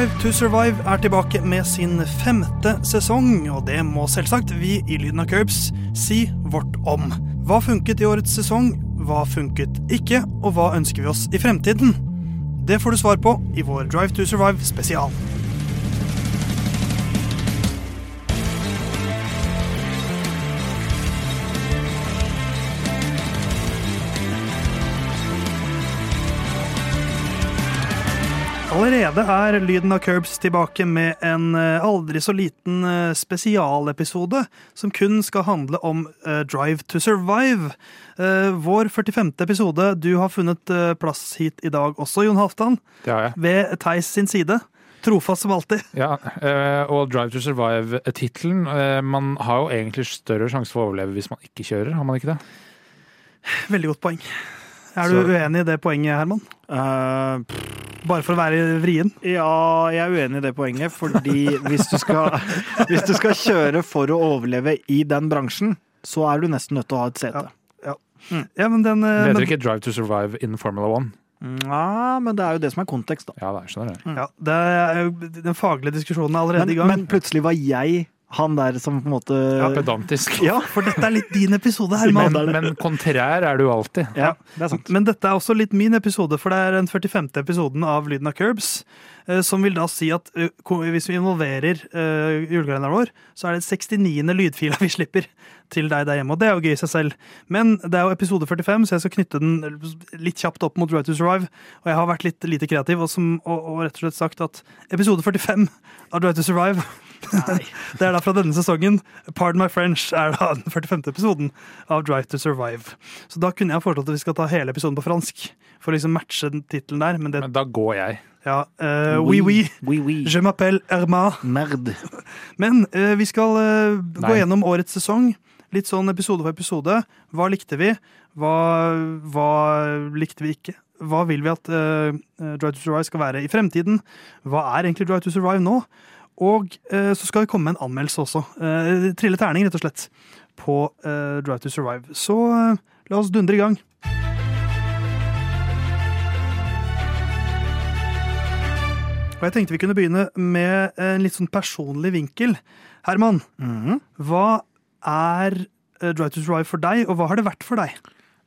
Drive to Survive er tilbake med sin femte sesong, og det må selvsagt vi i Lyden av Curbs si vårt om. Hva funket i årets sesong, hva funket ikke, og hva ønsker vi oss i fremtiden? Det får du svar på i vår Drive to Survive spesial. Allerede er Lyden av Curbs tilbake med en eh, aldri så liten eh, spesialepisode som kun skal handle om eh, Drive to Survive. Eh, Vår 45. episode. Du har funnet plass hit i dag også, Jon Halvdan. Det har jeg. Ved Theis sin side. Trofast som alltid. Ja, eh, og Drive to Survive-tittelen Man har jo egentlig større sjanse for å overleve hvis man ikke kjører, har man ikke det? Veldig godt poeng. Er du Så- uenig i det poenget, Herman? Uh, pff, Bare for å være vrien? ja, jeg er uenig i det poenget, fordi hvis du, skal, hvis du skal kjøre for å overleve i den bransjen, så er du nesten nødt til å ha et sete. Ja, men den eh, Det heter men, ikke Drive to Survive in Formula One. Ja, men det er jo det som er kontekst, da. Ja, det er skjønner jeg. ja, det er, jo- Den faglige diskusjonen er allerede Men, i gang. men plutselig var jeg han der som på en måte Ja, pedantisk. Ja, For dette er litt din episode, Herman. Men, men kontrær er du alltid. ja, det er sant. Men dette er også litt min episode, for det er den 45. episoden av Lyden av Curbs. eh, Som vil da si at eh, hvis vi involverer uh, julekalenderen vår, så er det 69. lydfila vi slipper til deg der hjemme. Og det er jo gøy i seg selv. Men det er jo episode 45, så jeg skal knytte den litt kjapt opp mot Right to Survive. Og jeg har vært litt lite kreativ og, som, og, og rett og slett sagt at episode 45 av Right to Survive det er da fra denne sesongen. Pardon my French er da den 45. episoden av Drive to Survive. Så da kunne jeg foreslått at vi skal ta hele episoden på fransk. For å liksom matche den tittelen der. Men det, Men da går jeg. ja, uh, oui, oui. Oui, oui. Je m'appelle Herma. Merd. Men uh, vi skal uh, gå gjennom årets sesong. Litt sånn episode for episode. Hva likte vi? Hva, hva likte vi ikke? Hva vil vi at uh, Drive to Survive skal være i fremtiden? Hva er egentlig Drive to Survive nå? Og uh, så skal vi komme med en anmeldelse også. Uh, trille terning, rett og slett, på uh, Drive to Survive. Så la oss dundre i gang. Og jeg tenkte vi kunne begynne med en litt sånn personlig vinkel. Herman, Mhm. hva er eh, Drive to Survive for deg, og hva har det vært for deg?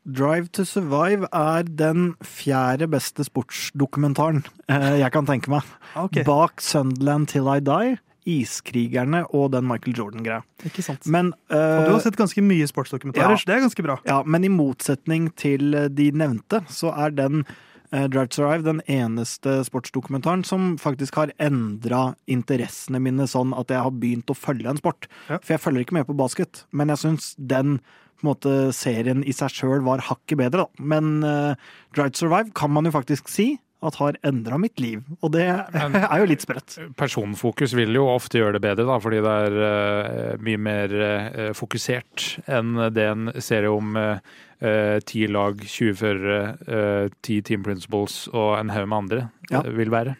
Drive to Survive er den fjerde beste sportsdokumentaren eh, jeg kan tenke meg. Okay. Bak Sunderland Till I Die, Iskrigerne og den Michael Jordan-greia. ikke sant. Men, Og du har sett ganske mye sportsdokumentarer, Ja. så det er ganske bra. ja, men i motsetning til de nevnte, så er den Drive to Survive den eneste sportsdokumentaren som faktisk har endra interessene mine sånn at jeg har begynt å følge en sport. Ja. For jeg følger ikke med på basket, men jeg syns den på måte, serien i seg sjøl var hakket bedre. Da. Men uh, Drive to Survive kan man jo faktisk si at har endra mitt liv, og det Men- er jo litt sprøtt. Personfokus vil jo ofte gjøre det bedre, da, fordi det er uh, mye mer uh, fokusert enn det en serie om ti uh, lag, 20 førere, eh, ti team principles og en haug med andre Ja. eh, vil være.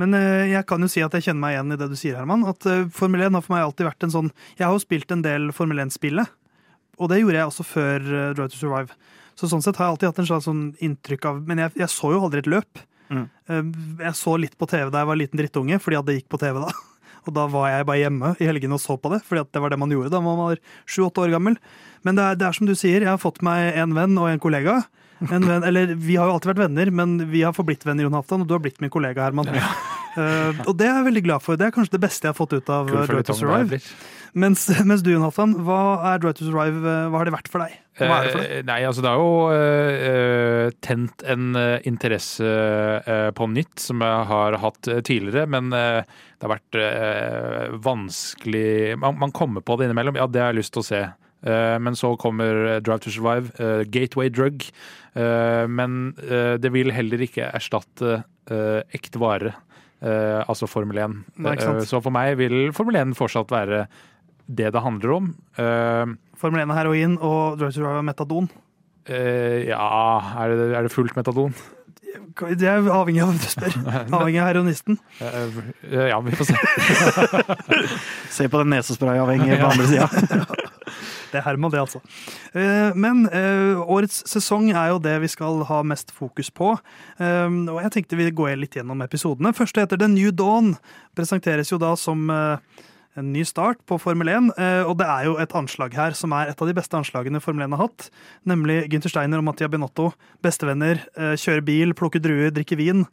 Men eh, jeg kan jo si at jeg kjenner meg igjen i det du sier, Herman. At eh, Formel 1 har for meg alltid vært en sånn Jeg har jo spilt en del Formel 1-spillet, og det gjorde jeg også før eh, Drive to Survive. Så sånn sett har jeg alltid hatt en slags sånn inntrykk av Men jeg, jeg så jo aldri et løp. Mm. Eh, Jeg så litt på TV da jeg var liten drittunge, fordi at det gikk på TV da. Og da var jeg bare hjemme i helgene og så på det, fordi det var det man gjorde da man var sju-åtte år gammel. Men det er, det er som du sier, jeg har fått meg en venn og en kollega. En venn, eller vi har jo alltid vært venner, men vi har forblitt venner, Jon Halvdan, og du har blitt min kollega, Herman. Eh, og det er jeg veldig glad for. Det er kanskje det beste jeg har fått ut av Kul uh, Drive to her Survive. Mens, mens du, Jon Halvdan, hva er Drive to Survive? eh, Hva har det vært for deg? Hva er det for deg? Eh, Nei, altså det har jo eh, eh, tent en uh, interesse uh, på nytt, som jeg har hatt eh, tidligere. Men eh, det har vært eh, vanskelig man, man kommer på det innimellom. Ja, det har jeg lyst til å se. Eh, men så kommer Drive to Survive, eh, Gateway Drug. Eh, men eh, det vil heller ikke erstatte eh, ekte vare, eh, altså Formel 1. Nei. Eh, så for meg vil Formel 1 fortsatt være det det handler om. Eh, Formel 1 er heroin, og Drive to Survive er metadon. Eh, ja, er det, er det fullt metadon? Det er avhengig av hvem du spør. Avhengig av heroinisten. Eh, eh, ja, vi får se. Se på den nesesprayavhengige på andre sida. Det er Herman, det, altså. Eh, Men eh, årets sesong er jo det vi skal ha mest fokus på. Eh, Og jeg tenkte vi går litt gjennom episodene. Første heter The New Dawn. Presenteres jo da som en ny start på Formel 1. eh, Og det er jo et anslag her som er et av de beste anslagene Formel 1 har hatt. Nemlig Gunther Steiner og Mattia Benotto. Bestevenner. Kjører bil, plukker druer, drikker vin.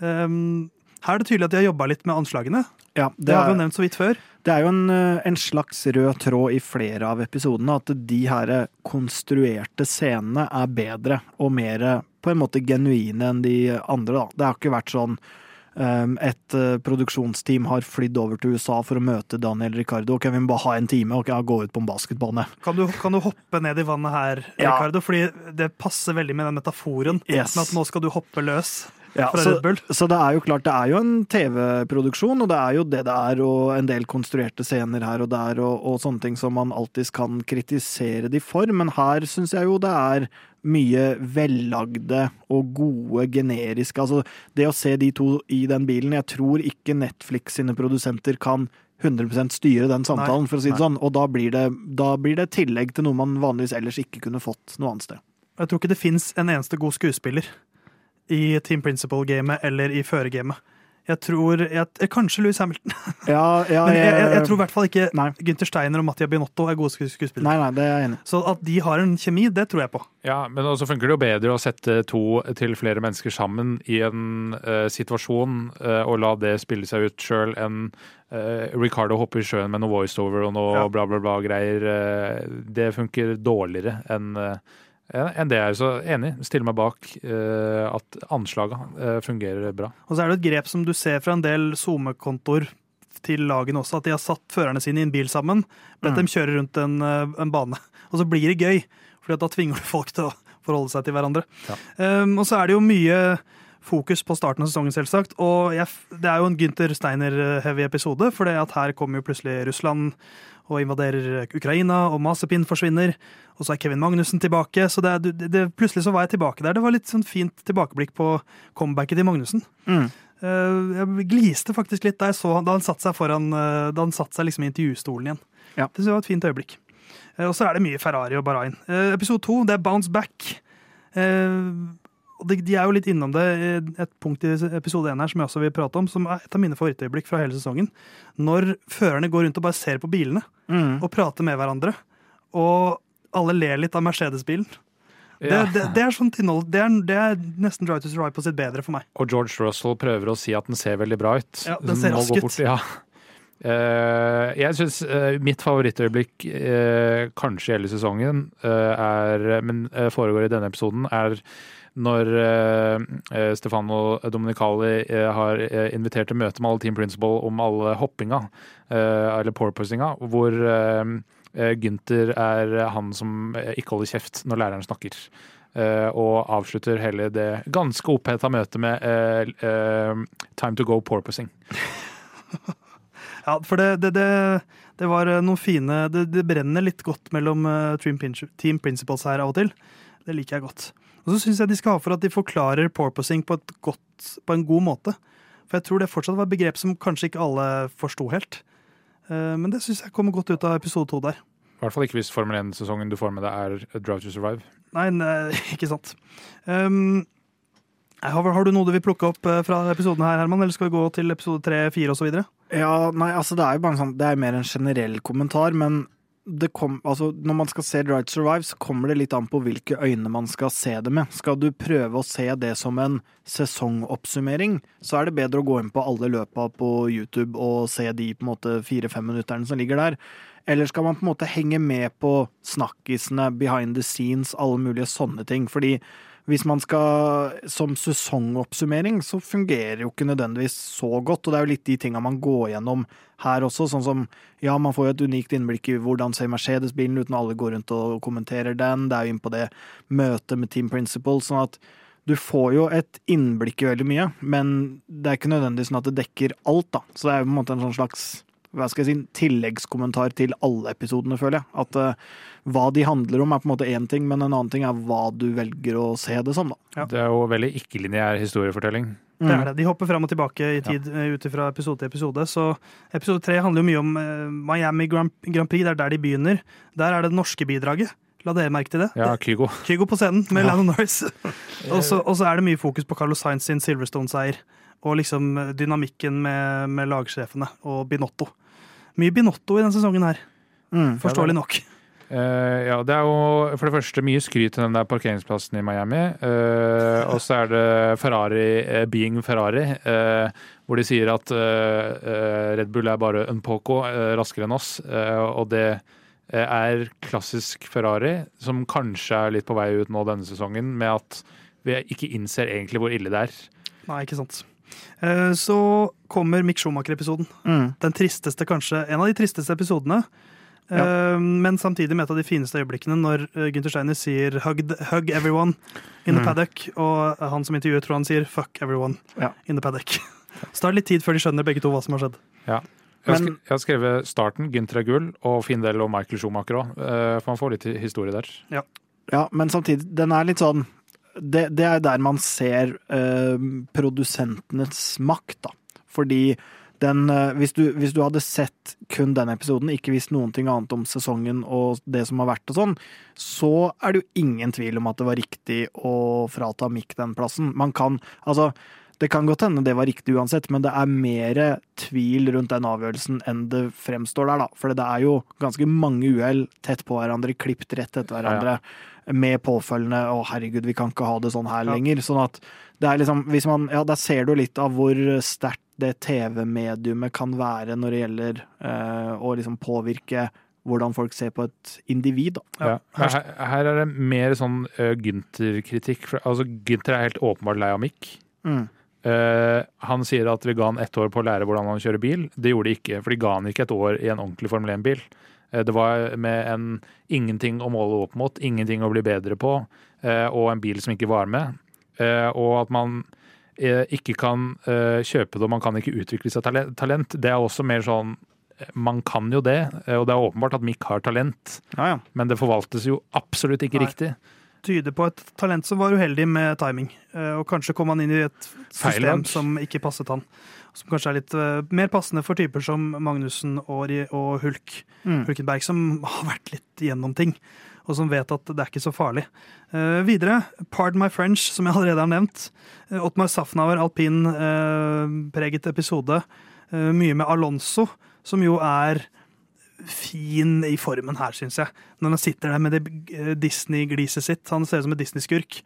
Her er det tydelig at de har jobba litt med anslagene. Ja, Det har vi jo nevnt så vidt før. Det er jo en, eh, en slags rød tråd i flere av episodene at de her konstruerte scenene er bedre og mer på en måte genuine enn de andre. Da. Det har ikke vært sånn um, et eh, produksjonsteam har flydd over til USA for å møte Daniel Ricardo. Ok, vi må bare ha en time og okay, gå ut på en basketbane. Kan du, kan du hoppe ned i vannet her, Ja. Ricardo? Fordi det passer veldig med den metaforen Yes. med at nå skal du hoppe løs Ja, fra så, Red Bull. så det er jo klart, det er jo en TV-produksjon, og det er jo det det er, og en del konstruerte scener her og der, og, og sånne ting som man alltids kan kritisere de for, men her syns jeg jo det er mye vellagde og gode generiske Altså, det å se de to i den bilen Jeg tror ikke Netflix sine produsenter kan 100% styre den samtalen, for å si det nei. sånn, og da blir det, da blir det tillegg til noe man vanligvis ellers ikke kunne fått noe annet sted. Jeg tror ikke det fins en eneste god skuespiller i Team Principle-gamet eller i førergamet. Jeg tror jeg, eh, Kanskje Louis Hamilton, Ja, ja, men jeg, jeg, jeg tror i hvert fall ikke Nei. Gunther Steiner og Mattia Binotto er gode sku- skuespillere. Nei, nei, det er jeg enig. Så at de har en kjemi, det tror jeg på. Ja, men også funker det jo bedre å sette to til flere mennesker sammen i en uh, situasjon uh, og la det spille seg ut sjøl enn uh, Ricardo hopper i sjøen med noe voiceover og noe Ja. bla, bla, bla greier. eh, det funker dårligere enn eh, enn det er. Så enig, stiller meg bak eh, at anslaga eh, fungerer bra. Og så er det et grep som du ser fra en del SoMe-kontoer til lagene også, at de har satt førerne sine i en bil sammen, bedt Mm. dem kjøre rundt en, eh, en bane. Og så blir det gøy, for da tvinger du folk til å forholde seg til hverandre. Ja. Um, og så er det jo mye fokus på starten av sesongen, selvsagt. Og jeg, det er jo en Gunther Steiner-heavy episode, for her kommer jo plutselig Russland og invaderer Ukraina, og Masepin forsvinner. Og så er Kevin Magnussen tilbake. Så det, det, det, plutselig så var jeg tilbake der. Det var litt sånn fint tilbakeblikk på comebacket til Magnussen. Mm. Eh, Jeg gliste faktisk litt da så da han satte seg foran eh, Da han satt seg liksom i intervjustolen igjen. Ja. Det var et fint øyeblikk. Eh, Og så er det mye Ferrari og Bahrain. Episode to, det er Bounce Back. Eh, og de, er jo litt innom det i et punkt i episode én her som jeg også vil prate om, som er et av mine favorittøyeblikk fra hele sesongen. Når førerne går rundt og bare ser på bilene Mm. og prater med hverandre. Og alle ler litt av Mercedes-bilen. Det, Ja. det, det er sånt innhold. Det er, det er nesten Drive to Survive på sitt bedre for meg. Og George Russell prøver å si at den ser veldig bra ut. Ja, den ser rask ut. Ja. Uh, jeg syns mitt favorittøyeblikk, uh, kanskje hele sesongen, eh, er, men eh, foregår i denne episoden, er når eh, Stefano Dominicali eh, har invitert til møte med alle Team Principle om alle hoppinga, eller porpoisinga, hvor Gunther er han som ikke holder kjeft når læreren snakker. Og avslutter hele det ganske oppheta møtet med 'time to go porpoising'. Ja, for det, det, det, det var noen fine Det, brenner litt godt mellom team Principles her av og til. Det liker jeg godt. Og så syns jeg de skal ha for at de forklarer porpoising på, et godt, på en god måte. For jeg tror det fortsatt var et begrep som kanskje ikke alle forsto helt. Eh, Men det syns jeg kommer godt ut av episode to der. I hvert fall ikke hvis Formel 1-sesongen du får med deg er Drive to Survive. Nei, nei ikke sant. Um, har, har du noe du vil plukke opp eh, fra episoden her, Herman? Eller skal vi gå til episode tre, fire osv.? Ja, nei, altså det er jo bare en sånn Det er mer en generell kommentar, men kom, altså, når man skal se Drive to Survive, så kommer det litt an på hvilke øyne man skal se det med. Skal du prøve å se det som en sesongoppsummering, så er det bedre å gå inn på alle løpa på YouTube og se de på en måte fire-fem minutterne som ligger der. Eller skal man på en måte henge med på snakkisene, behind the scenes, alle mulige sånne ting? Fordi hvis man skal som sesongoppsummering, så fungerer jo ikke nødvendigvis så godt. Og det er jo litt de tinga man går gjennom her også. Sånn som ja, man får jo et unikt innblikk i hvordan ser Mercedes-bilen ut når alle går rundt og kommenterer den. Det er jo inn på det møtet med Team Principle. Sånn at du får jo et innblikk i veldig mye, men det er ikke nødvendigvis sånn at det dekker alt, da. Så det er jo på en måte en sånn slags hva skal jeg si, tilleggskommentar til alle episodene, føler jeg. At uh, hva de handler om er på en måte én ting, men en annen ting er hva du velger å se det som, da. Ja. Det er jo veldig ikke-lineær historiefortelling. Det er det. De hopper fram og tilbake i tid ja. ut fra episode til episode. Så episode tre handler jo mye om uh, Miami Grand, Grand Prix. Det er der de begynner. Der er det norske bidraget. La dere merke til det? Ja, Kygo. Kygo på scenen med ja. Landon Norris. og så er det mye fokus på Carlos Sainz sin Silverstone-seier. Og liksom dynamikken med, med, lagsjefene og Binotto. Mye Binotto i denne sesongen her. Mm, Forståelig nok. Uh, ja, det er jo for det første mye skryt til den der parkeringsplassen i Miami. Uh, og så er det Ferrari uh, being Ferrari, hvor de sier at Red Bull er bare un poco raskere enn oss. og det er klassisk Ferrari, som kanskje er litt på vei ut nå denne sesongen, med at vi ikke innser egentlig hvor ille det er. Nei, ikke sant. Så kommer Mick Schumacher-episoden. Mm. Den tristeste, kanskje, En av de tristeste episodene. Ja. Ehm, men samtidig med et av de fineste øyeblikkene når uh, Gunther Steiner sier hug, 'hug everyone in the mm. paddock', og han som intervjuer tror han sier 'fuck everyone ja. in the paddock'. Så det er litt tid før de skjønner begge to hva som har skjedd. Ja. Jeg har, jeg har skrevet starten, Gunther er gull, og Findel og Michael Schumacher òg. For man får litt historie der. Ja. ja, men samtidig, den er litt sånn Det, det er der man ser uh, produsentenes makt, da. Fordi den, eh, hvis, du, hvis, du, hadde sett kun den episoden, ikke visst noen ting annet om sesongen og det som har vært og sånn, så er det jo ingen tvil om at det var riktig å frata Mick den plassen. Man kan Altså, det kan godt hende det var riktig uansett, men det er mer tvil rundt den avgjørelsen enn det fremstår der, da. For det er jo ganske mange uhell tett på hverandre, klipt rett etter hverandre. Ja, ja. Med påfølgende 'Å, herregud, vi kan ikke ha det sånn her ja. lenger'. Sånn at det er liksom Hvis man Ja, der ser du litt av hvor sterkt det TV-mediumet kan være når det gjelder uh, å liksom påvirke hvordan folk ser på et individ. Ja. Her, her, er det mer sånn uh, Gynter-kritikk. Altså, Gynter er helt åpenbart lei av Mick. Mm. Uh, han sier at vi ga han ett år på å lære hvordan han kjører bil. Det gjorde de ikke, for de ga han ikke et år i en ordentlig Formel 1-bil. Uh, det var med en ingenting å måle opp mot, ingenting å bli bedre på, uh, og en bil som ikke var med. og at man Eh, ikke kan eh, kjøpe det og man kan ikke utvikle seg talent. Det er også mer sånn eh, man kan jo det, og det er åpenbart at Mick har talent, ja, ja. men det forvaltes jo absolutt ikke Nei. riktig. Tyder på et talent som var uheldig med timing, og kanskje kom han inn i et system som ikke passet han. Som kanskje er litt uh, mer passende for typer som Magnussen og, og Hulk. Mm. Hulkenberg, som har vært litt gjennom ting og som vet at det er ikke så farlig. Uh, videre, Pardon My French, som jeg allerede har nevnt. Uh, Ottmar Safnauer, alpin-preget uh, episode. mye med Alonso, som jo er fin i formen her, syns jeg. Når han sitter der med det Disney-gliset sitt. Han ser ut som en Disney-skurk.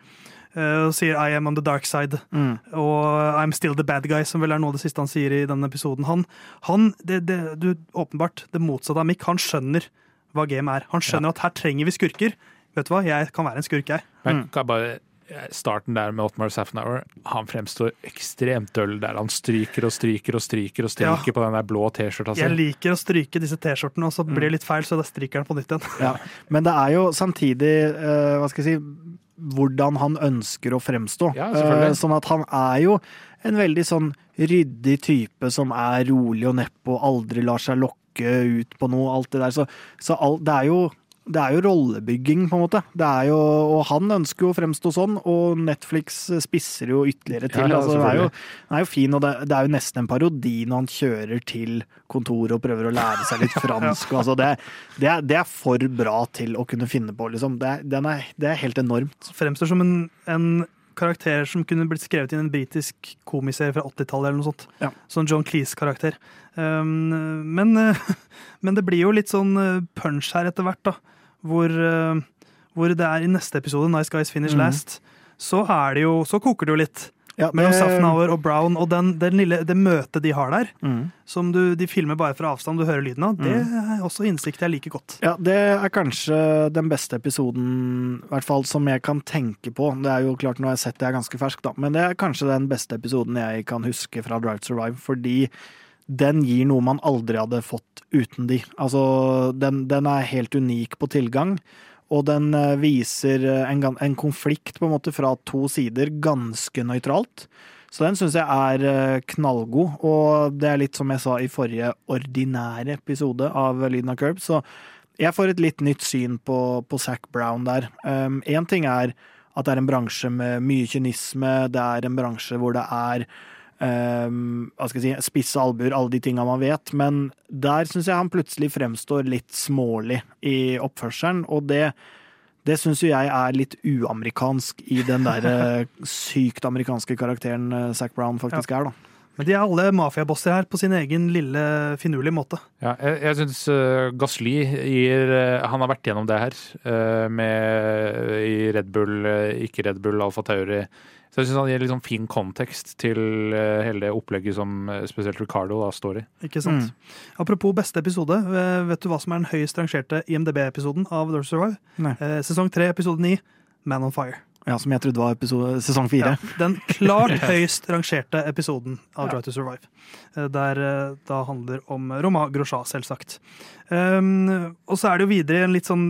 Og sier 'I am on the dark side'. Mm. Og 'I'm still the bad guy', som vel er noe av det siste han sier i denne episoden. Han, han det, det, du, åpenbart det motsatte av Mick. Han skjønner hva game er. Han skjønner ja. at her trenger vi skurker. Vet du hva, jeg kan være en skurk, jeg. Men jeg kan bare starten der med Otmar Safnauer, han fremstår ekstremt døll der han stryker og stryker og stryker og stryker ja. på den der blå T-skjorta si. Jeg liker å stryke disse T-skjortene, og så blir det mm. litt feil, så da stryker han på nytt igjen. Ja. Men det er jo samtidig, uh, hva skal jeg si, hvordan han ønsker å fremstå. Ja, uh, sånn at han er jo en veldig sånn ryddig type som er rolig og neppe og aldri lar seg lokke ut på noe, alt det der. Så, så all, det er jo det er jo rollebygging, på en måte. Det er jo, og han ønsker jo å fremstå sånn, og Netflix spisser jo ytterligere til. Ja, ja, altså, det er jo, den er jo fin, og det, det, er jo nesten en parodi når han kjører til kontoret og prøver å lære seg litt fransk. ja. altså, det, det, er, det, er, for bra til å kunne finne på, liksom. Det, er, det er helt enormt. Fremstår som en, en karakter som kunne blitt skrevet i en britisk komiserie fra 80-tallet. eller noe sånt. Ja. Sånn John Cleese-karakter. Um, men, men, det blir jo litt sånn uh, punch her etter hvert, da. Hvor, uh, hvor, det er i neste episode, Nice Guys Finish mm. Last, så, er det jo, så koker det jo litt. Ja, det... Mellom Safnauer og Brown, og den, den lille, det møtet de har der, mm. som du, de filmer bare fra avstand, du hører lyden av, det mm. er også innsikt jeg liker godt. Ja, det er kanskje den beste episoden, i hvert fall som jeg kan tenke på. Det er jo klart, nå har jeg sett det er ganske fersk, da, men det er kanskje den beste episoden jeg kan huske fra Drive to Survive, fordi den gir noe man aldri hadde fått uten de. Altså, den, den er helt unik på tilgang. Og den eh, viser eh, en, en, konflikt på en måte fra to sider ganske nøytralt. Så den syns jeg er eh, knallgod, og det er litt som jeg sa i forrige ordinære episode av Lyden av Curb, så jeg får et litt nytt syn på, på Zac Brown der. Én um, ting er at det er en bransje med mye kynisme, det er en bransje hvor det er hva skal jeg si, spisse albuer, alle de tinga man vet. Men der syns jeg han plutselig fremstår litt smålig i oppførselen, og det det syns jo jeg er litt uamerikansk i den der eh, sykt amerikanske karakteren eh, Zac Brown faktisk er, da. Men de er alle mafiabosser her på sin egen lille finurlige måte. Ja, jeg jeg syns uh, Gasly gir uh, Han har vært gjennom det her uh, med i Red Bull, ikke Red Bull, Alfa Tauri. Så jeg syns han gir liksom fin kontekst til hele det opplegget som spesielt Ricardo da står i. Ikke sant. Mm. Apropos beste episode. Vet du hva som er den høyest rangerte IMDb-episoden av Dore Survive? Nei. sesong tre, episode ni, Man on Fire. Ja, Som jeg trodde var episode, sesong fire. Ja, den klart høyest rangerte episoden av Try to Survive. Eh, der eh, da handler om Roma Grosja, selvsagt. Um, og så er det jo videre en litt sånn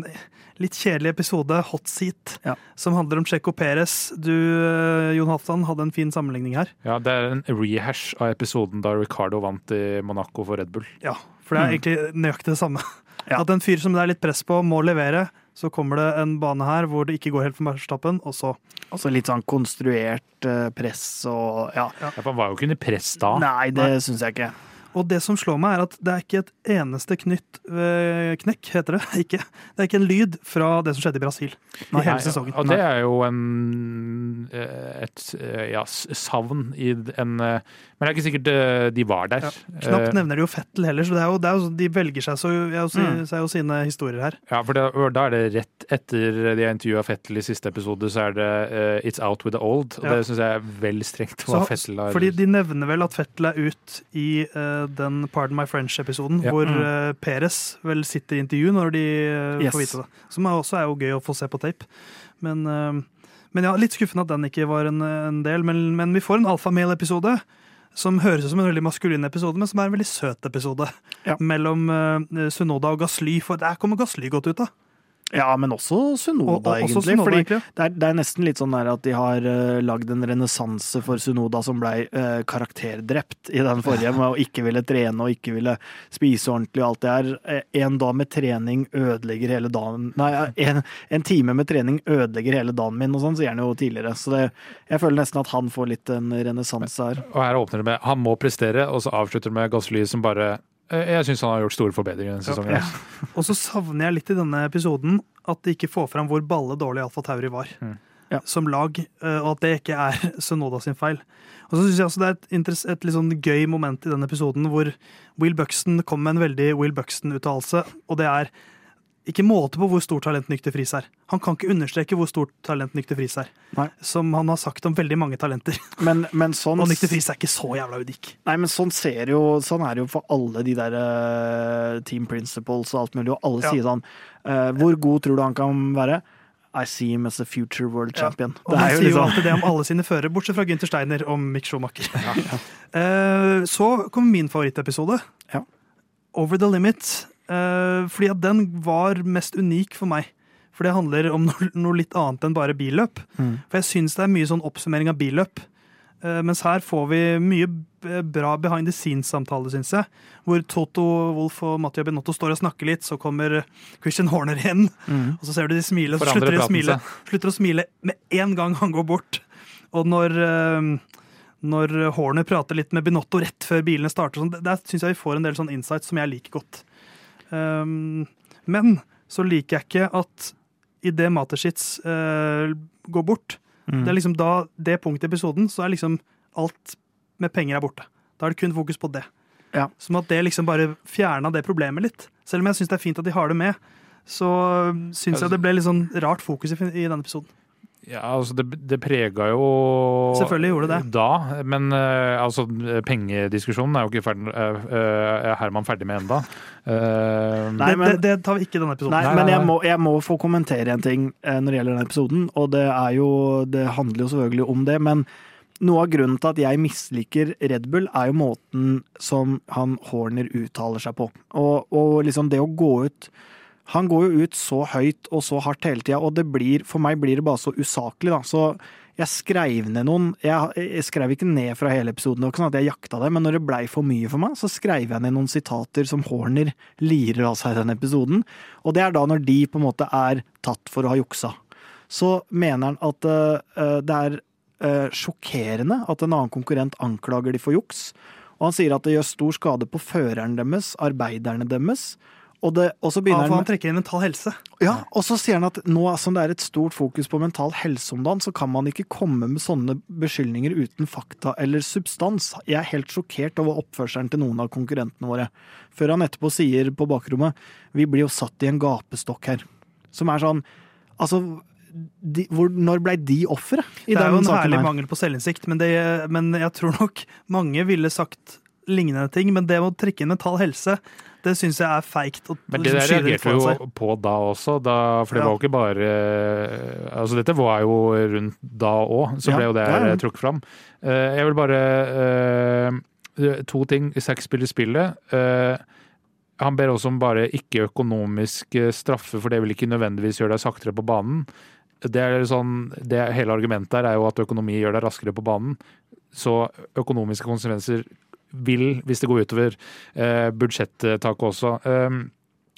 litt kjedelig episode, Hot Seat, ja. som handler om Checo Perez. Du, eh, Jon Halvdan, hadde en fin sammenligning her. Ja, det er en rehash av episoden da Ricardo vant i Monaco for Red Bull. Ja, for det er mm. egentlig nøyaktig det samme. Ja. At en fyr som det er litt press på, må levere så kommer det en bane her hvor det ikke går helt for Verstappen, og så Altså litt sånn konstruert uh, press og ja. ja. For han var jo ikke under press da. Nei, det syns jeg ikke. Og det som slår meg, er at det er ikke et eneste knytt øh, knekk, heter det. Ikke. Det er ikke en lyd fra det som skjedde i Brasil i hele sesongen. Og det er jo en, eh, et ja, savn i en Men det er ikke sikkert de var der. Ja. Knapt nevner de jo Fettel heller, så det er jo, det er jo, de velger seg, så, mm. seg jo sine historier her. Ja, for det, da er det rett etter de har intervjua Fettel i siste episode, så er det uh, It's Out with the Old. Og ja. det syns jeg er vel strengt. Hva Fettel har Fordi de nevner vel at Fettel er ut i uh, den Pardon My French-episoden, ja. hvor uh, Perez vel sitter i intervju når de uh, yes. får vite det. Som også er jo gøy å få se på tape. Men, uh, men ja, litt skuffende at den ikke var en, en del. Men, men, vi får en alfamale-episode. Som høres ut som en veldig maskulin episode, men som er en veldig søt episode. Ja. Mellom Sunoda og Gasly, for der kommer Gasly godt ut, da. Ja, men også Sunoda, og, og, egentlig. Sunoda, fordi egentlig. Det, er, det, er, nesten litt sånn at de har uh, lagd en renessanse for Sunoda som blei uh, karakterdrept i den forrige, med å ikke ville trene og ikke ville spise ordentlig og alt det her. Uh, en dag med trening ødelegger hele dagen Nei, en, en, time med trening ødelegger hele dagen min, og sånn sier han jo tidligere. Så det, jeg føler nesten at han får litt en renessanse her. Og her åpner det med han må prestere, og så avslutter det med Gasly som bare Eh, jeg syns han har gjort store forbedringer denne sesongen. Ja. Og så savner jeg litt i denne episoden at de ikke får fram hvor balle dårlig Alfa Tauri var. Mm. Ja. Som lag, eh, og at det ikke er Sunoda sin feil. Og så synes jeg også Det er et, et litt sånn gøy moment i denne episoden hvor Will Buxton kom med en veldig Will Buxton-uttalelse. Og det er ikke måte på hvor stort talent Nykter Friis er. Han kan ikke understreke hvor stort talent Nykter Friis er. Nei. Som han har sagt om veldig mange talenter. Men, men sånn, og Nykter Friis er ikke så jævla unik. Nei, men sånn, ser jo, sånn er det jo for alle de der uh, team principles og alt mulig, og alle ja. sier sånn uh, Hvor god tror du han kan være? I see him as a future world champion. Ja. Og han sier jo liksom... alltid det om alle sine førere, bortsett fra Gunther Steiner og Mick Schumacher. Ja. uh, så kommer min favorittepisode. Over the Limit fordi at den var mest unik for meg. For det handler om noe, litt annet enn bare billøp. Mm. For jeg syns det er mye sånn oppsummering av billøp. Uh, mens her får vi mye bra behind the scenes-samtale, syns jeg. Hvor Toto Wolff og Mattia Benotto står og snakker litt, så kommer Christian Horner inn. Mm. Og så ser du de smiler, og så slutter de å smile, slutter å smile med en gang han går bort. Og når uh, når Horner prater litt med Benotto rett før bilene starter. Sånn, der syns jeg vi får en del sånn insights som jeg liker godt. Um, men så liker jeg ikke at idet Matersitz uh, går bort mm. Det er liksom da det punktet i episoden, så er liksom alt med penger er borte. Da er det kun fokus på det. Ja. Som at det liksom bare fjerna det problemet litt. Selv om jeg syns det er fint at de har det med, så syns jeg det ble litt sånn rart fokus i, i denne episoden. Ja, altså det, det prega jo Selvfølgelig gjorde det da, men uh, altså pengediskusjonen er jo ikke ferdig, uh, er Herman ferdig med enda. Uh, nei, men, det, det, tar vi ikke i denne episoden. Nei, nei men jeg må, jeg må, få kommentere en ting når det gjelder denne episoden, og det er jo Det handler jo selvfølgelig om det, men noe av grunnen til at jeg misliker Red Bull, er jo måten som han Horner uttaler seg på. Og, og liksom det å gå ut han går jo ut så høyt og så hardt hele tida, og det blir, for meg blir det bare så usaklig, da. Så jeg skrev ned noen jeg, jeg, skrev ikke ned fra hele episoden, det var ikke sånn at jeg jakta det, men når det blei for mye for meg, så skrev jeg ned noen sitater som Horner lirer av seg i den episoden. Og det er da når de på en måte er tatt for å ha juksa. så mener han at uh, det er uh, sjokkerende at en annen konkurrent anklager de for juks. Og han sier at det gjør stor skade på føreren deres, arbeiderne deres. Og, det, og så Ja, for han han trekker inn mental helse. ja, og så sier han at nå som det er et stort fokus på mental helse om dagen, så kan man ikke komme med sånne beskyldninger uten fakta eller substans. Jeg er helt sjokkert over oppførselen til noen av konkurrentene våre. Før han etterpå sier på bakrommet vi blir jo satt i en gapestokk her. Som er sånn Altså, de, hvor, når blei de ofre Det er jo en herlig mangel på selvinnsikt, men, det, men jeg tror nok mange ville sagt lignende ting. Men det å trekke inn mental helse, det syns jeg er feigt. Men det der reagerte vi jo på da også, da, for det Ja. var jo ikke bare Altså dette var jo rundt da òg, så Ja, ble jo det ja, ja. trukket fram. Eh, Jeg vil bare eh, To ting. Zack spiller spillet. Eh, Han ber også om bare ikke økonomisk eh, straffe, for det vil ikke nødvendigvis gjøre deg saktere på banen. Det er sånn, det Hele argumentet her er jo at økonomi gjør deg raskere på banen. Så økonomiske konsekvenser vil, hvis det går utover eh, budsjettaket også. Um,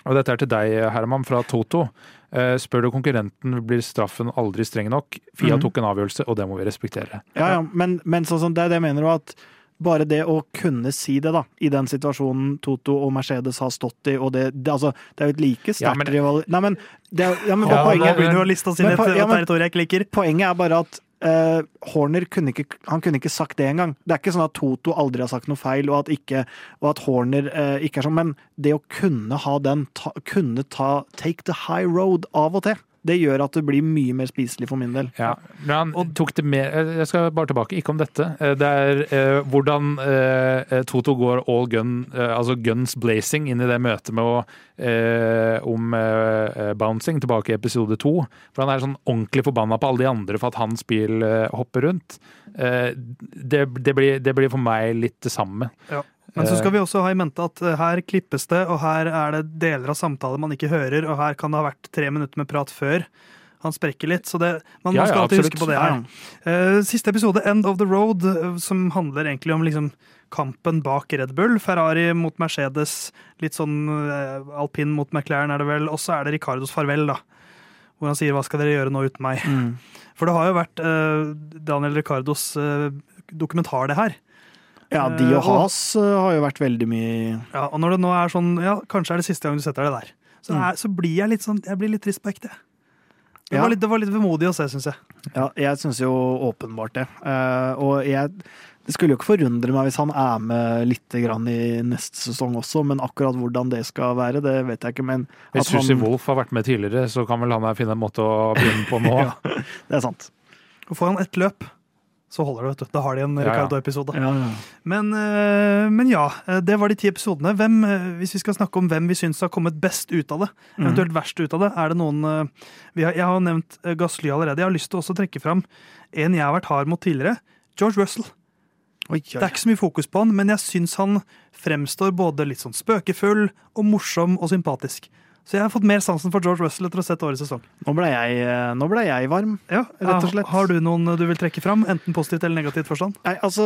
og dette er til deg, Herman, fra Toto. Eh, spør du konkurrenten, blir straffen aldri streng nok? Fia Mhm. tok en avgjørelse, og det må vi respektere. Ja, ja, men, men sånn som det er det jeg mener du at bare det å kunne si det, da, i den situasjonen Toto og Mercedes har stått i, og det, det, altså, det er jo et like Ja, sterkt men- rival... Nei, men, det, er- ja, men Ja, Nå begynner du å liste oss inn i et ja, territorium jeg ikke liker. poenget er bare at eh, Horner kunne ikke, han kunne ikke sagt det engang. Det er ikke sånn at Toto aldri har sagt noe feil, og at, ikke, og at Horner eh, ikke er sånn, men det å kunne ha den, ta, kunne ta take the high road av og til, det gjør at det blir mye mer spiselig for min del. Ja, men han tok det med eh, Jeg skal bare tilbake, ikke om dette. Eh, Det er eh, hvordan eh, Toto går all gun, eh, altså guns blazing, inn i det møtet med å eh, om eh, bouncing, tilbake i episode to. For han er sånn ordentlig forbanna på alle de andre for at hans bil eh, hopper rundt. Eh, det, det, blir, det blir for meg litt det samme. Men så skal vi også ha i mente at eh, her klippes det, og her er det deler av samtaler man ikke hører, og her kan det ha vært tre minutter med prat før. Han sprekker litt, så det, man, Ja, man skal ja, alltid huske på det her. Eh, siste episode, End of the Road, eh, som handler egentlig om liksom kampen bak Red Bull. Ferrari mot Mercedes, litt sånn eh, alpin mot McLaren er det vel. Og så er det Ricardos farvel, da. Hvor han sier 'hva skal dere gjøre nå uten meg'? Mm. For det har jo vært eh, Daniel Ricardos eh, dokumentar, det her. Ja, de Eh, og Has eh, har jo vært veldig mye Ja, og når det nå er sånn, ja, kanskje er det siste gang du setter deg der, så, Mm. er, så blir jeg litt sånn, jeg blir litt trist på ekte. Det, Ja. var litt, det var litt vemodig å se, syns jeg. Ja, jeg syns jo åpenbart det. Eh, og jeg Det skulle jo ikke forundre meg hvis han er med litt grann i neste sesong også, men akkurat hvordan det skal være, det vet jeg ikke. Men Hvis Susie Wolff har vært med tidligere, så kan vel han her finne en måte å begynne på nå. Ja. Det er sant. Og får han ett løp, så holder det, vet du. Da har de en. Ricardo-episode. Ja, ja. Men, eh, men ja, eh, det var de ti episodene. Hvem, eh, hvis vi skal snakke om hvem vi syns har kommet best ut av det, Mm. eventuelt verst ut av det, er det noen vi har, Jeg har nevnt Gassly allerede. Jeg har lyst til å trekke fram en jeg har vært hard mot tidligere. George Russell. Oi, Det er ikke så mye fokus på han, men jeg syns han fremstår både litt sånn spøkefull og morsom og sympatisk. Så jeg har fått mer sansen for George Russell etter å ha sett årets sesong. Nå ble jeg, eh, nå ble jeg varm. Ja, Rett og slett. Har du noen du vil trekke fram, enten positivt eller negativt forstand? Nei, altså,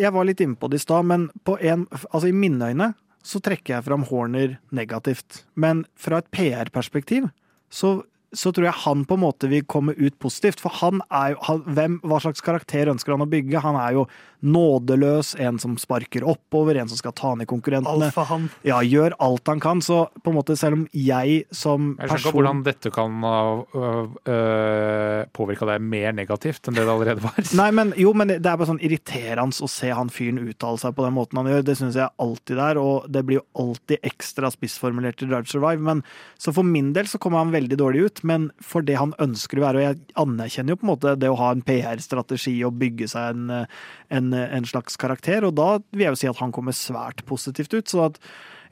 jeg var litt inne på det i stad, men på en, altså, i mine øyne så trekker jeg fram Horner negativt. Men fra et PR-perspektiv så, så tror jeg han på en måte vil komme ut positivt. For han er jo han, hvem, Hva slags karakter ønsker han å bygge? Han er jo nådeløs, en som sparker oppover, en som skal ta ned konkurrentene. Alfahann. Ja, gjør alt han kan. Så på en måte, selv om jeg som person Jeg skjønner ikke hvordan dette kan ha øh, påvirka deg mer negativt enn det det allerede var. Nei, men jo, men det er bare sånn irriterende å se han fyren uttale seg på den måten han gjør. Det syns jeg alltid er, og det blir jo alltid ekstra spissformulert i Drive Survive. Men, så for min del så kommer han veldig dårlig ut, men for det han ønsker å være, og jeg anerkjenner jo på en måte det å ha en PR-strategi og bygge seg en, en, en slags karakter, og da vil jeg jo si at han kommer svært positivt ut. så at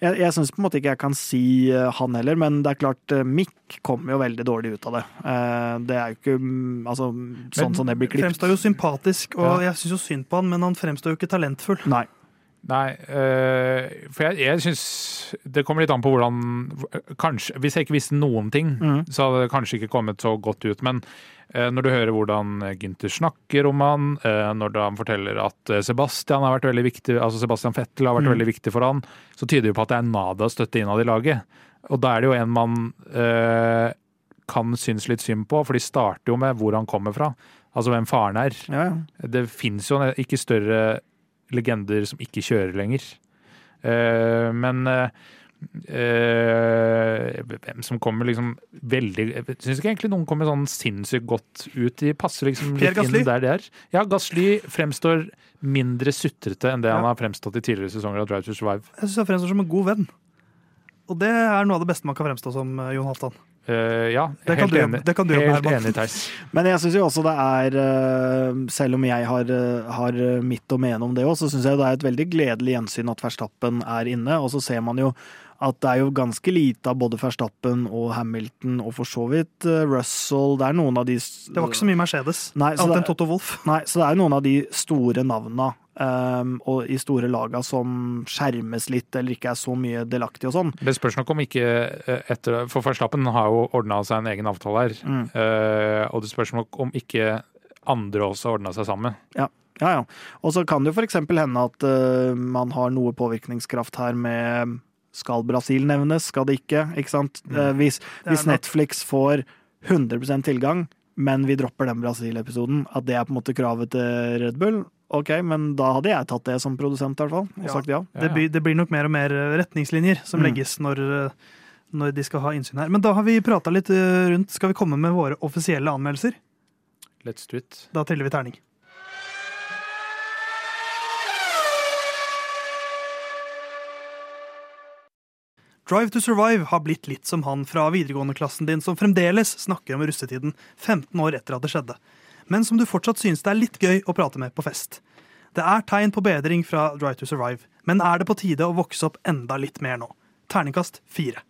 jeg, jeg syns på en måte ikke jeg kan si eh, han heller, men det er klart eh, Mick kommer jo veldig dårlig ut av det. Eh, Det er jo ikke mm, altså, sånn som det blir klippet. Fremstår jo sympatisk, og Ja. jeg syns jo synd på han, men han fremstår jo ikke talentfull. Nei. Nei, øh, for jeg, jeg syns Det kommer litt an på hvordan Kanskje, Hvis jeg ikke visste noen ting, mm. så hadde det kanskje ikke kommet så godt ut. Men øh, når du hører hvordan Gynter snakker om han, øh, når han forteller at Sebastian har vært veldig viktig, altså Sebastian Fettel har vært mm. veldig viktig for han, så tyder det på at det er nada støtte innad i laget. Og da er det jo en man kan synes litt synd på, for de starter jo med hvor han kommer fra. Altså hvem faren er. Ja, ja. Det fins jo ikke større legender som ikke kjører lenger. Uh, men uh, hvem som kommer liksom veldig Jeg syns ikke egentlig noen kommer sånn sinnssykt godt ut. De passer liksom litt inn der de er. Ja, Gasly fremstår mindre sutrete enn det han har fremstått i tidligere sesonger av Drive to Survive. Jeg syns han fremstår som en god venn. Og det er noe av det beste man kan fremstå som, Jon Halvdan. Eh, ja, Det kan helt du- enig. det kan du gjøre, helt enig, Theis. Men jeg syns jo også det er, eh, selv om jeg har, eh, har mitt å mene om det òg, så syns jeg det er et veldig gledelig gjensyn at Verstappen er inne. Og så ser man jo at det er jo ganske lite av både Verstappen og Hamilton, og for så vidt eh, Russell. Det er noen av de Det var ikke så mye Mercedes. Nei, så Annet enn det- Toto Wolff. Nei, så det er noen av de store navna um, og i store laga som skjermes litt eller ikke er så mye delaktige og sånn. Det spørs nok om ikke eh, etter For Verstappen har jo ordna seg en egen avtale her. Mm. Uh, og det spørs nok om ikke andre også har ordna seg sammen. Ja, ja. Og så kan det jo f.eks. hende at uh, man har noe påvirkningskraft her med Skal Brasil nevnes, skal det ikke? Ikke sant? Eh, hvis hvis Netflix får 100 tilgang, men vi dropper den Brasil-episoden, at det er på en måte kravet til Red Bull, ok, men da hadde jeg tatt det som produsent, i hvert fall, og Ja. sagt ja. Det, blir, det blir nok mer og mer retningslinjer som Mm. legges når, eh, når de skal ha innsyn her. Men da har vi prata litt eh, rundt. Skal vi komme med våre offisielle anmeldelser? Let's do it. Da triller vi terning. Drive to Survive har blitt litt som han fra videregående-klassen din som fremdeles snakker om russetiden 15 år etter at det skjedde, men som du fortsatt synes det er litt gøy å prate med på fest. Det er tegn på bedring fra Drive to Survive, men er det på tide å vokse opp enda litt mer nå? Terningkast fire.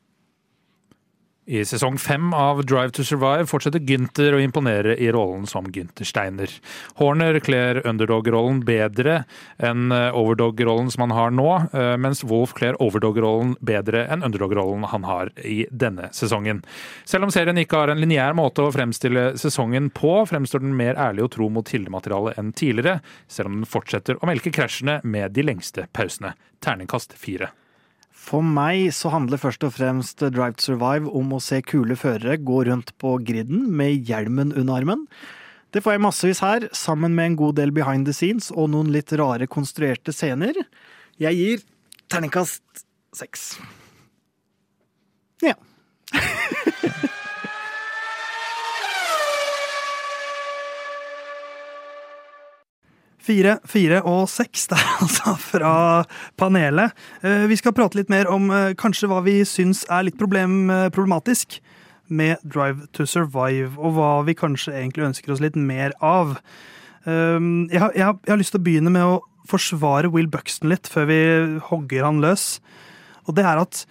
I sesong fem av Drive to Survive fortsetter Gynter å imponere i rollen som Gynter Steiner. Horner kler underdog-rollen bedre enn eh, overdog-rollen som han har nå, eh, mens Wolf kler overdog-rollen bedre enn underdog-rollen han har i denne sesongen. Selv om serien ikke har en lineær måte å fremstille sesongen på, fremstår den mer ærlig og tro mot kildematerialet enn tidligere, selv om den fortsetter å melke krasjene med de lengste pausene. Terningkast fire. For meg så handler først og fremst Drive to Survive om å se kule førere gå rundt på griden med hjelmen under armen. Det får jeg massevis her, sammen med en god del behind the scenes og noen litt rare konstruerte scener. Jeg gir terningkast seks. Ja. Fire, fire og seks der, altså, fra panelet. Eh, Vi skal prate litt mer om eh, kanskje hva vi syns er litt problem, eh, problematisk med Drive to Survive, og hva vi kanskje egentlig ønsker oss litt mer av. Um, Jeg har, jeg har, jeg har lyst til å begynne med å forsvare Will Buxton litt, før vi hogger han løs. Og det er at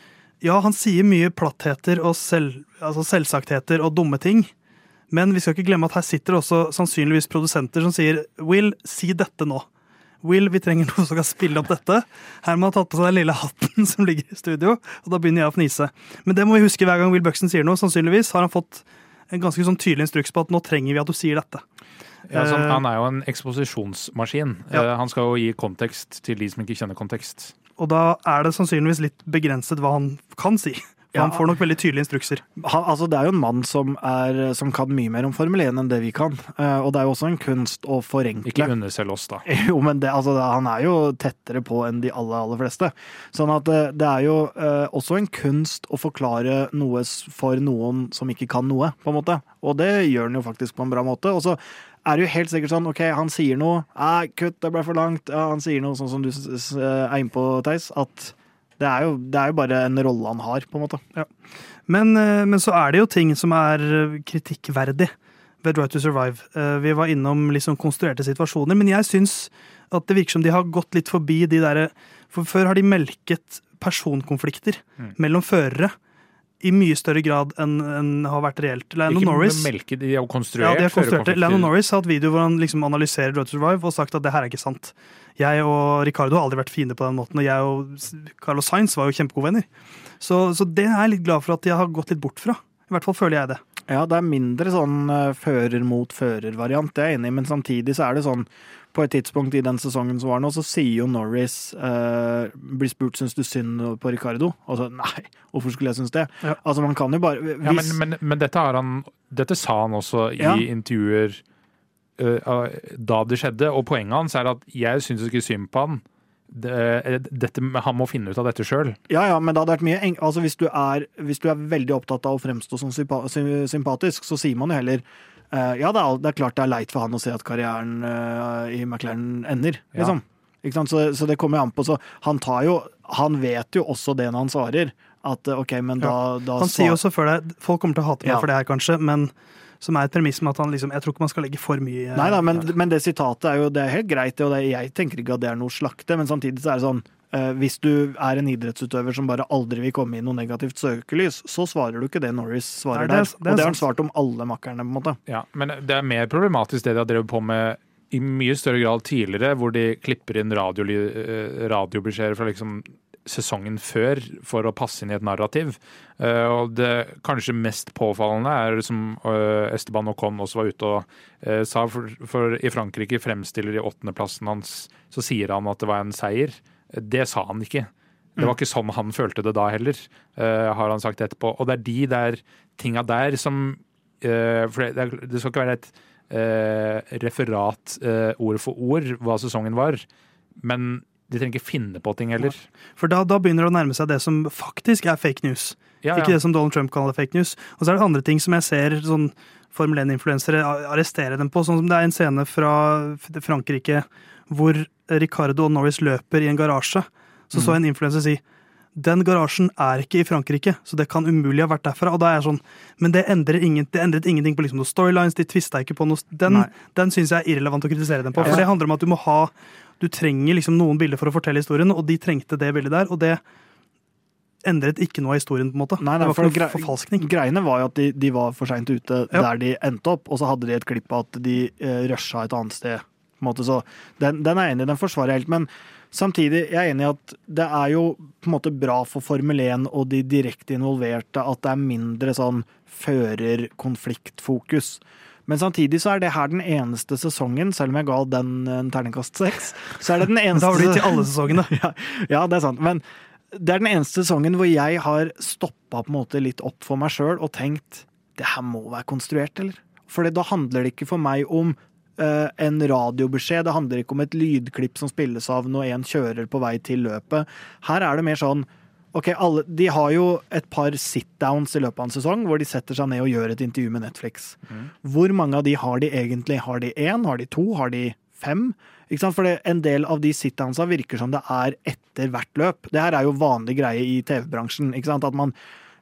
ja, han sier mye plattheter og selv, altså selvsagtheter og dumme ting. Men vi skal ikke glemme at her sitter det også sannsynligvis produsenter som sier Will, si dette nå. Will, vi trenger noe som kan spille opp dette. Herman har tatt på seg den lille hatten som ligger i studio, og da begynner jeg å fnise. Men det må vi huske hver gang Will Buxton sier noe. Sannsynligvis har han fått en ganske sånn tydelig instruks på at nå trenger vi at du sier dette. Ja, så Eh, han er jo en eksposisjonsmaskin. Ja. Eh, Han skal jo gi kontekst til de som ikke kjenner kontekst. Og da er det sannsynligvis litt begrenset hva han kan si. For Ja. han får nok veldig tydelige instrukser. Han, altså, det er jo en mann som, er, som kan mye mer om Formel 1 enn det vi kan. Uh, og det er jo også en kunst å forenkle. Ikke underselg oss, da. Jo, men det, altså, det, han er jo tettere på enn de aller, aller fleste. Sånn at det, det er jo uh, også en kunst å forklare noe for noen som ikke kan noe, på en måte. Og det gjør han jo faktisk på en bra måte. Og så er det jo helt sikkert sånn, ok, han sier noe, kutt, det ble for langt. Ja, han sier noe sånn som du er inne på, Theis, at det er, jo, det er jo bare en rolle han har, på en måte. Men, eh, men så er det jo ting som er eh, kritikkverdig ved Drive to Survive. Eh, Vi var innom liksom konstruerte situasjoner, men jeg syns at det virker som de har gått litt forbi de derre For før har de melket personkonflikter Mm. mellom førere i mye større grad enn enn har vært reelt. Lennon Norris melke, de har ja, de har konstruert Lennon Norris har hatt video hvor han liksom analyserer Road to Survive og sagt at det her er ikke sant. Jeg og Ricardo har aldri vært fine på den måten, og jeg og Carlos Sainz var jo kjempegode venner. Så, så det er jeg litt glad for at de har gått litt bort fra. I hvert fall føler jeg det. Ja, det er mindre sånn eh, fører mot fører-variant, det er jeg enig i, men samtidig så er det sånn på et tidspunkt i den sesongen som var nå, så sier jo Norris eh, Blir spurt syns du synd på Ricardo. Og så nei, hvorfor skulle jeg synes det? Ja. Altså Man kan jo bare hvis, Ja, men, men, men dette, han, dette sa han også i Ja. intervjuer uh, da det skjedde, og poenget hans er at jeg syns ikke synd på han. Dette, han må finne ut av dette sjøl. Ja, ja, men det hadde vært mye eng altså, hvis, du er, hvis du er veldig opptatt av å fremstå som sympa sympatisk, så sier man jo heller eh, Ja, det er, det er klart det er leit for han å se at karrieren eh, i McLaren ender, Ja. liksom. Ikke sant? Så, så det kommer an på. Så han tar jo Han vet jo også det når han svarer. At eh, OK, men da, da Han sier jo også før det Folk kommer til å hate meg Ja. for det her, kanskje, men som er et premiss med at han liksom Jeg tror ikke man skal legge for mye Nei da, men, men det sitatet er jo det er helt greit, og det, jeg tenker ikke at det er noe slakte, men samtidig så er det sånn eh, hvis du er en idrettsutøver som bare aldri vil komme i noe negativt søkelys, så svarer du ikke det Norris svarer Nei, det er- der. det er og det har han svart om alle makkerne, på en måte. Ja, men det er mer problematisk det de har drevet på med i mye større grad tidligere, hvor de klipper inn radioli- eh, radiobeskjeder fra liksom sesongen før for å passe inn i et narrativ. Eh, og det kanskje mest påfallende er som eh, Esteban Ocon også var ute og eh, sa, for, for i Frankrike fremstiller de åttendeplassen hans, så sier han at det var en seier. Det sa han ikke. Det var ikke sånn han følte det da heller, har han sagt etterpå. Og det er de der tinga der som For det, det skal ikke være et referat ord for ord hva sesongen var, men de trenger ikke finne på ting heller. For da, da begynner det å nærme seg det som faktisk er fake news. Ja, Ikke det som Donald Trump kaller fake news. Og så er det andre ting som jeg ser sånn Formel 1-influensere arrestere dem på. Sånn som det er en scene fra Frankrike hvor Ricardo og Norris løper i en garasje. Så så jeg en influenser si den garasjen er ikke i Frankrike, så det kan umulig ha vært derfra. Og da er jeg sånn, Men det, endrer ingen, det endret ingenting på liksom noen storylines, de tvista ikke på noe Den, Nei. den syns jeg er irrelevant å kritisere dem på. For det handler om at du må ha Du trenger liksom noen bilder for å fortelle historien, og de trengte det bildet der. Og det endret ikke noe av historien, på en måte. Nei, nei, det var for ikke noe forfalskning. Greiene var jo at de, de var for seint ute Ja. der de endte opp, og så hadde de et klipp av at de eh, rusha et annet sted. På en måte, så den, den er jeg enig i, den forsvarer jeg helt. Men samtidig, jeg er enig i at det er jo på en måte bra for Formel 1 og de direkte involverte at det er mindre sånn fører-konfliktfokus. Men samtidig så er det her den eneste sesongen, selv om jeg ga den en terningkast seks, så er det den eneste da har du gitt til alle sesongene. ja, ja, det er sant. Men det er den eneste sesongen hvor jeg har stoppa på en måte litt opp for meg sjøl og tenkt det her må være konstruert, eller? For da handler det ikke for meg om Uh, en radiobeskjed, det handler ikke om et lydklipp som spilles av når en kjører på vei til løpet. Her er det mer sånn Ok, alle, De har jo et par sit-downs i løpet av en sesong hvor de setter seg ned og gjør et intervju med Netflix. Hvor mange av de har de egentlig? Har de én? Har de to? Har de fem? Ikke sant? For det, En del av de sit-downsa virker som det er etter hvert løp. Det her er jo vanlig greie i TV-bransjen. ikke sant? At man,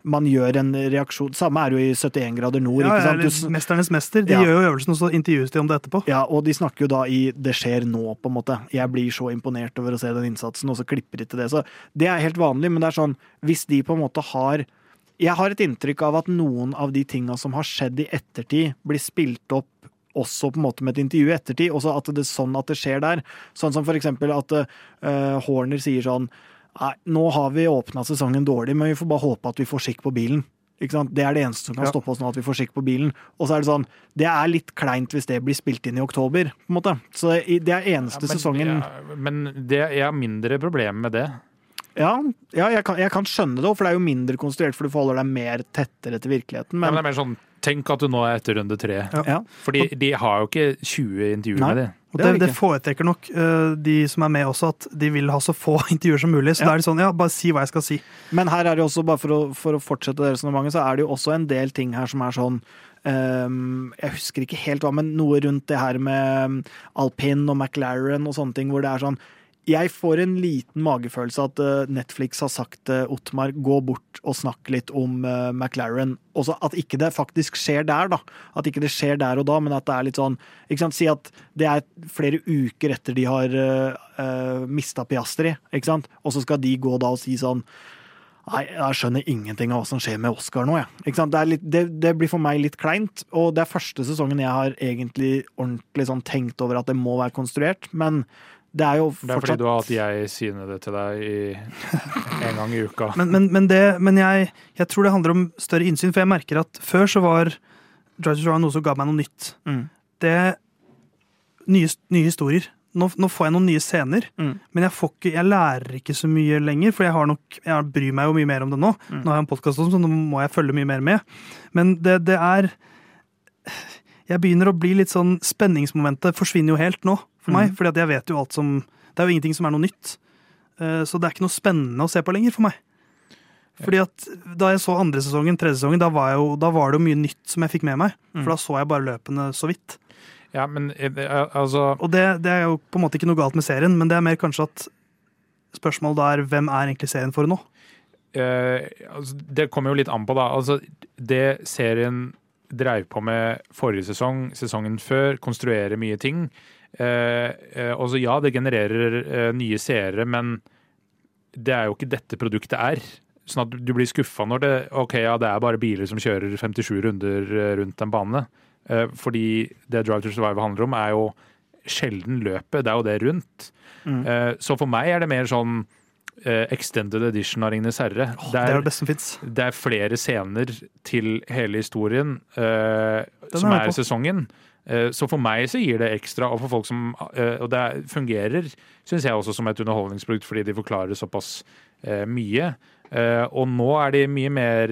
man gjør en reaksjon Samme er jo i 71 grader nord. Ja, ikke sant? Du Mesternes mester. De Ja. gjør jo øvelsen, og så intervjues de om det etterpå. ja, og de snakker jo da i 'det skjer nå', på en måte. Jeg blir så imponert over å se den innsatsen, og så klipper de til det. Så det er helt vanlig, men det er sånn, hvis de på en måte har Jeg har et inntrykk av at noen av de tinga som har skjedd i ettertid, blir spilt opp også på en måte med et intervju i ettertid, også at det er sånn at det skjer der. Sånn som for eksempel at uh, Horner sier sånn Nei, nå har vi åpna sesongen dårlig, men vi får bare håpe at vi får skikk på bilen. Det er det eneste som kan stoppe oss nå, at vi får skikk på bilen. Og så er det sånn, det er litt kleint hvis det blir spilt inn i oktober, på en måte. Så det er eneste Ja, men, sesongen ja, men det, jeg har mindre problemer med det. Ja, ja jeg, kan, jeg kan skjønne det for det er jo mindre konstruert, for du forholder deg mer tettere til virkeligheten. Men Men, det er mer sånn Tenk at du nå er etter runde tre. Ja. ja, Fordi de har jo ikke 20 intervjuer Nei. med det. Og Det det, foretrekker nok eh, de som er med også, at de vil ha så få intervjuer som mulig. Så Ja. da er det sånn, ja, bare si hva jeg skal si. Men her er det også, bare for å, for å fortsette det resonnementet, så er det jo også en del ting her som er sånn um, Jeg husker ikke helt hva, men noe rundt det her med alpin og McLaren og sånne ting, hvor det er sånn Jeg får en liten magefølelse at eh, Netflix har sagt til Ottmar gå bort og snakk litt om eh, McLaren. Også at ikke det faktisk skjer der, da. At ikke det skjer der og da, men at det er litt sånn ikke sant? Si at det er flere uker etter de har uh, mista Piastri, ikke sant? og så skal de gå da og si sånn Nei, jeg skjønner ingenting av hva som skjer med Oscar nå, jeg. Ikke sant? Det, litt, det, det blir for meg litt kleint, og det er første sesongen jeg har egentlig ordentlig sånn tenkt over at det må være konstruert, men det er jo fortsatt Det er fordi du har hatt jeg syne det til deg i, en gang i uka. Men, men, men, det, men jeg, jeg tror det handler om større innsyn, for jeg merker at før så var to Survive noe som ga meg noe nytt. Mm. Det nye, nye historier. nå, nå får jeg noen nye scener, Mm. men jeg, får ikke, jeg lærer ikke så mye lenger, for jeg, har nok, jeg bryr meg jo mye mer om det nå. Mm. Nå har jeg en podkast, så nå må jeg følge mye mer med. Men det, det er Jeg begynner å bli litt sånn Spenningsmomentet forsvinner jo helt nå for meg, Mm. fordi at jeg vet jo alt som Det er jo ingenting som er noe nytt. Eh, Så det er ikke noe spennende å se på lenger for meg. Fordi at Da jeg så andre sesongen, tredje sesongen, da var, jo, da var det jo mye nytt som jeg fikk med meg. Mm. For da så jeg bare løpene så vidt. Ja, men eh, er- altså Og det, det er jo på en måte ikke noe galt med serien, men det er mer kanskje at spørsmålet da er hvem er egentlig serien for nå? eh, altså, Det kommer jo litt an på, da. Altså, det serien dreiv på med forrige sesong, sesongen før, konstruerer mye ting. Eh, eh, og så ja, det genererer eh, nye seere, men det er jo ikke dette produktet er. Sånn at du blir skuffa når det ok, ja, det er bare biler som kjører 57 runder rundt en bane. Eh, fordi det Drive to Survive handler om, er jo sjelden løpet. Det er jo det rundt. Mm. Eh, så for meg er det mer sånn extended edition av Ringenes herre. Oh, det er jo det beste som fins. det er flere scener til hele historien eh, som er er sesongen. Eh, så for meg så gir det ekstra, og for folk som eh, Og det er- fungerer, syns jeg også, som et underholdningsprodukt, fordi de forklarer såpass eh, mye. Og nå er de mye mer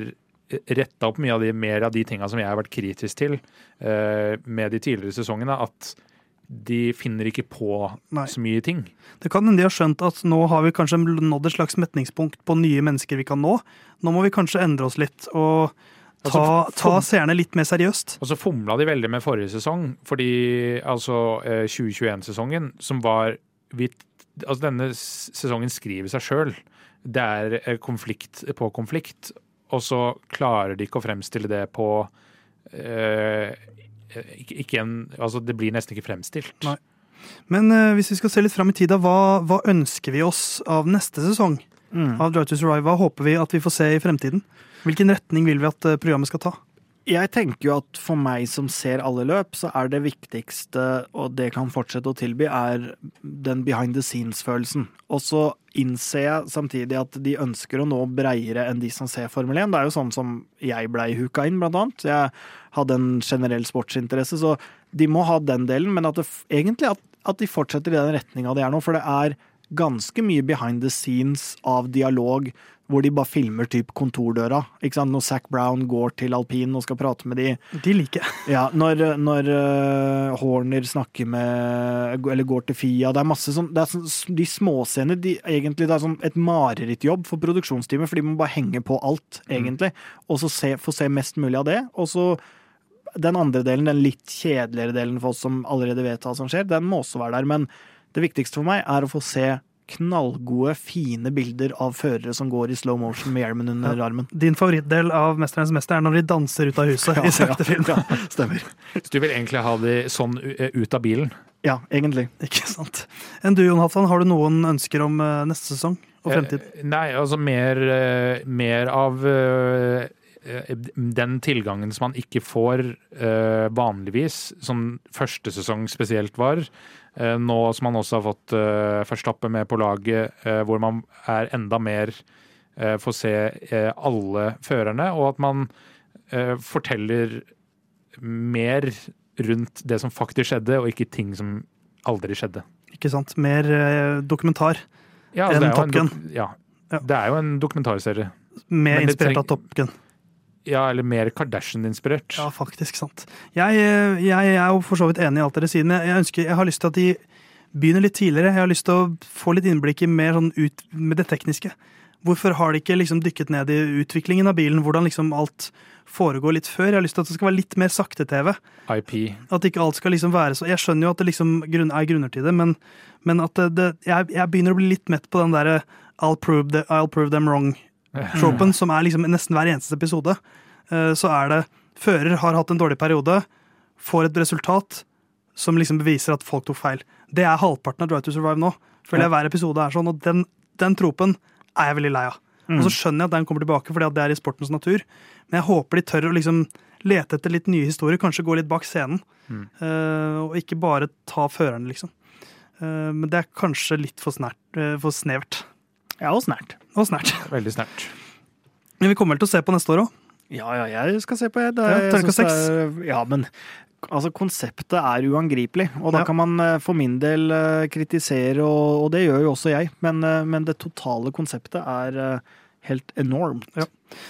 retta opp mye av de, mer av de tinga som jeg har vært kritisk til med de tidligere sesongene. At de finner ikke på Nei. så mye ting. Det kan hende de har skjønt at nå har vi kanskje nådd et slags metningspunkt på nye mennesker vi kan nå. Nå må vi kanskje endre oss litt og ta, Altså, ta seerne litt mer seriøst. Og så fomla de veldig med forrige sesong, fordi altså eh, 2021-sesongen, som var vidt, Altså denne sesongen skriver seg sjøl. Det er eh, konflikt på konflikt, og så klarer de ikke å fremstille det på eh, ikke, ikke en, altså Det blir nesten ikke fremstilt. Nei. Men eh, hvis vi skal se litt fram i tida, hva, hva ønsker vi oss av neste sesong Mm. av Drive to Survive? Hva håper vi at vi får se i fremtiden? Hvilken retning vil vi at eh, programmet skal ta? Jeg tenker jo at for meg som ser alle løp, så er det viktigste, og det kan fortsette å tilby, er den behind the scenes-følelsen. Og så innser jeg samtidig at de ønsker å nå breiere enn de som ser Formel 1. Det er jo sånn som jeg blei hooka inn, blant annet. Jeg hadde en generell sportsinteresse, så de må ha den delen, men at det, egentlig at, at de fortsetter i den retninga de er nå, for det er ganske mye behind the scenes av dialog hvor de bare filmer typ kontordøra. Ikke sant? Når Zac Brown går til alpin og skal prate med de. De liker jeg. Ja, når, når uh, Horner snakker med Eller går til Fia. Det er masse sånn det er sånn, De småscener de, egentlig, Det er sånn et marerittjobb for produksjonsteamet, for de må bare henge på alt, egentlig. Og så se, få se mest mulig av det. Og så den andre delen, den litt kjedeligere delen for oss som allerede vet hva som skjer, den må også være der. Men det viktigste for meg er å få se knallgode, fine bilder av førere som går i slow motion med hjelmen under armen. Din favorittdel av 'Mesternes mester' er når de danser ut av huset i sakte film. Ja, stemmer. Så du vil egentlig ha de sånn eh, ut av bilen? Ja, egentlig. Ikke sant. Enn du, Jon Halvdan, har du noen ønsker om eh, neste sesong og fremtid? Eh, Nei, altså mer, eh, mer av eh, eh, den tilgangen som man ikke får uh, vanligvis, som første sesong spesielt var. Eh, Nå som man også har fått uh, Verstappen med på laget, eh, hvor man er enda mer eh, får se eh, alle førerne, og at man eh, forteller mer rundt det som faktisk skjedde, og ikke ting som aldri skjedde. Ikke sant? Mer eh, dokumentar. Ja, Enn er jo Top Gun. Ja, Ja. det er jo en dokumentarserie. Mer inspirert av Top Gun. Ja, eller mer Kardashian-inspirert. Ja, faktisk sant. Jeg, jeg, jeg er jo for så vidt enig i alt dere sier, men jeg, ønsker, jeg har lyst til at de begynner litt tidligere. Jeg har lyst til å få litt innblikk i mer sånn ut med det tekniske. Hvorfor har de ikke liksom dykket ned i utviklingen av bilen? Hvordan liksom alt foregår litt før? Jeg har lyst til at det skal være litt mer sakte-TV. IP. At ikke alt skal liksom være så Jeg skjønner jo at det liksom er grunner til det, men, men at det, det jeg, jeg begynner å bli litt mett på den derre I'll, prove the- I'll prove them wrong-tropen, som er liksom nesten hver eneste episode. Eh, Så er det Fører har hatt en dårlig periode, får et resultat som liksom beviser at folk tok feil. Det er halvparten av Drive to Survive nå. Føler jeg hver episode er sånn, og den, den tropen er jeg veldig lei av. Og så skjønner jeg at den kommer tilbake fordi at det er i sportens natur, men jeg håper de tør å liksom lete etter litt nye historier, kanskje gå litt bak scenen. eh, og ikke bare ta førerne, liksom. Uh, men det er kanskje litt for, snert, uh, for snevert. Ja, og snert. Og snert. Veldig snert. Men vi kommer vel til å se på neste år òg. Ja, ja, jeg skal se på det. Er, Ja, jeg det er- Ja, men altså, konseptet er uangripelig. Og da Ja. kan man eh, for min del eh, kritisere, og, og det gjør jo også jeg. Men, eh, men det totale konseptet er helt enormt. Ja.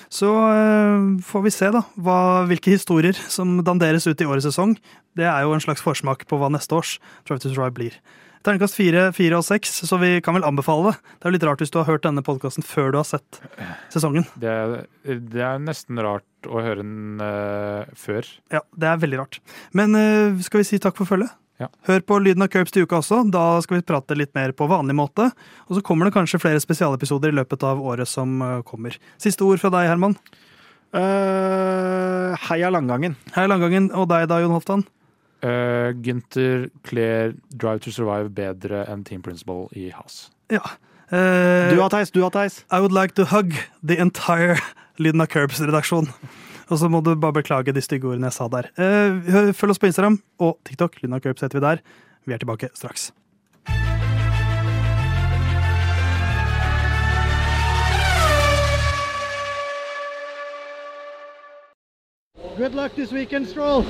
Så eh, får vi se da, hva, hvilke historier som danderes ut i årets sesong. Det er jo en slags forsmak på hva neste års Drive to Survive blir. Terningkast fire, fire og seks, så vi kan vel anbefale det. Det er jo litt rart hvis du har hørt denne podkasten før du har sett sesongen. Det, er- det er nesten rart å høre den uh, før. Ja, det er veldig rart. Men uh, skal vi si takk for følget? Ja. Hør på Lyden av Curbs til uka også. Da skal vi prate litt mer på vanlig måte. Og så kommer det kanskje flere spesialepisoder i løpet av året som eh, kommer. Siste ord fra deg, Herman. Uh, heia Langgangen. Heia Langgangen. Og deg da, Jon Halvdan. Uh, Gunther kler Drive to Survive bedre enn Team Principle i House. Ja. Uh, Du har Theis, du har Theis. I would like to hug the entire Lyden av Curbs-redaksjon. Og så må du bare beklage de stygge ordene jeg sa der. Uh, følg oss på Instagram og TikTok. Lyden av Curbs heter vi der. Vi er tilbake straks. Good luck this weekend, Stroll.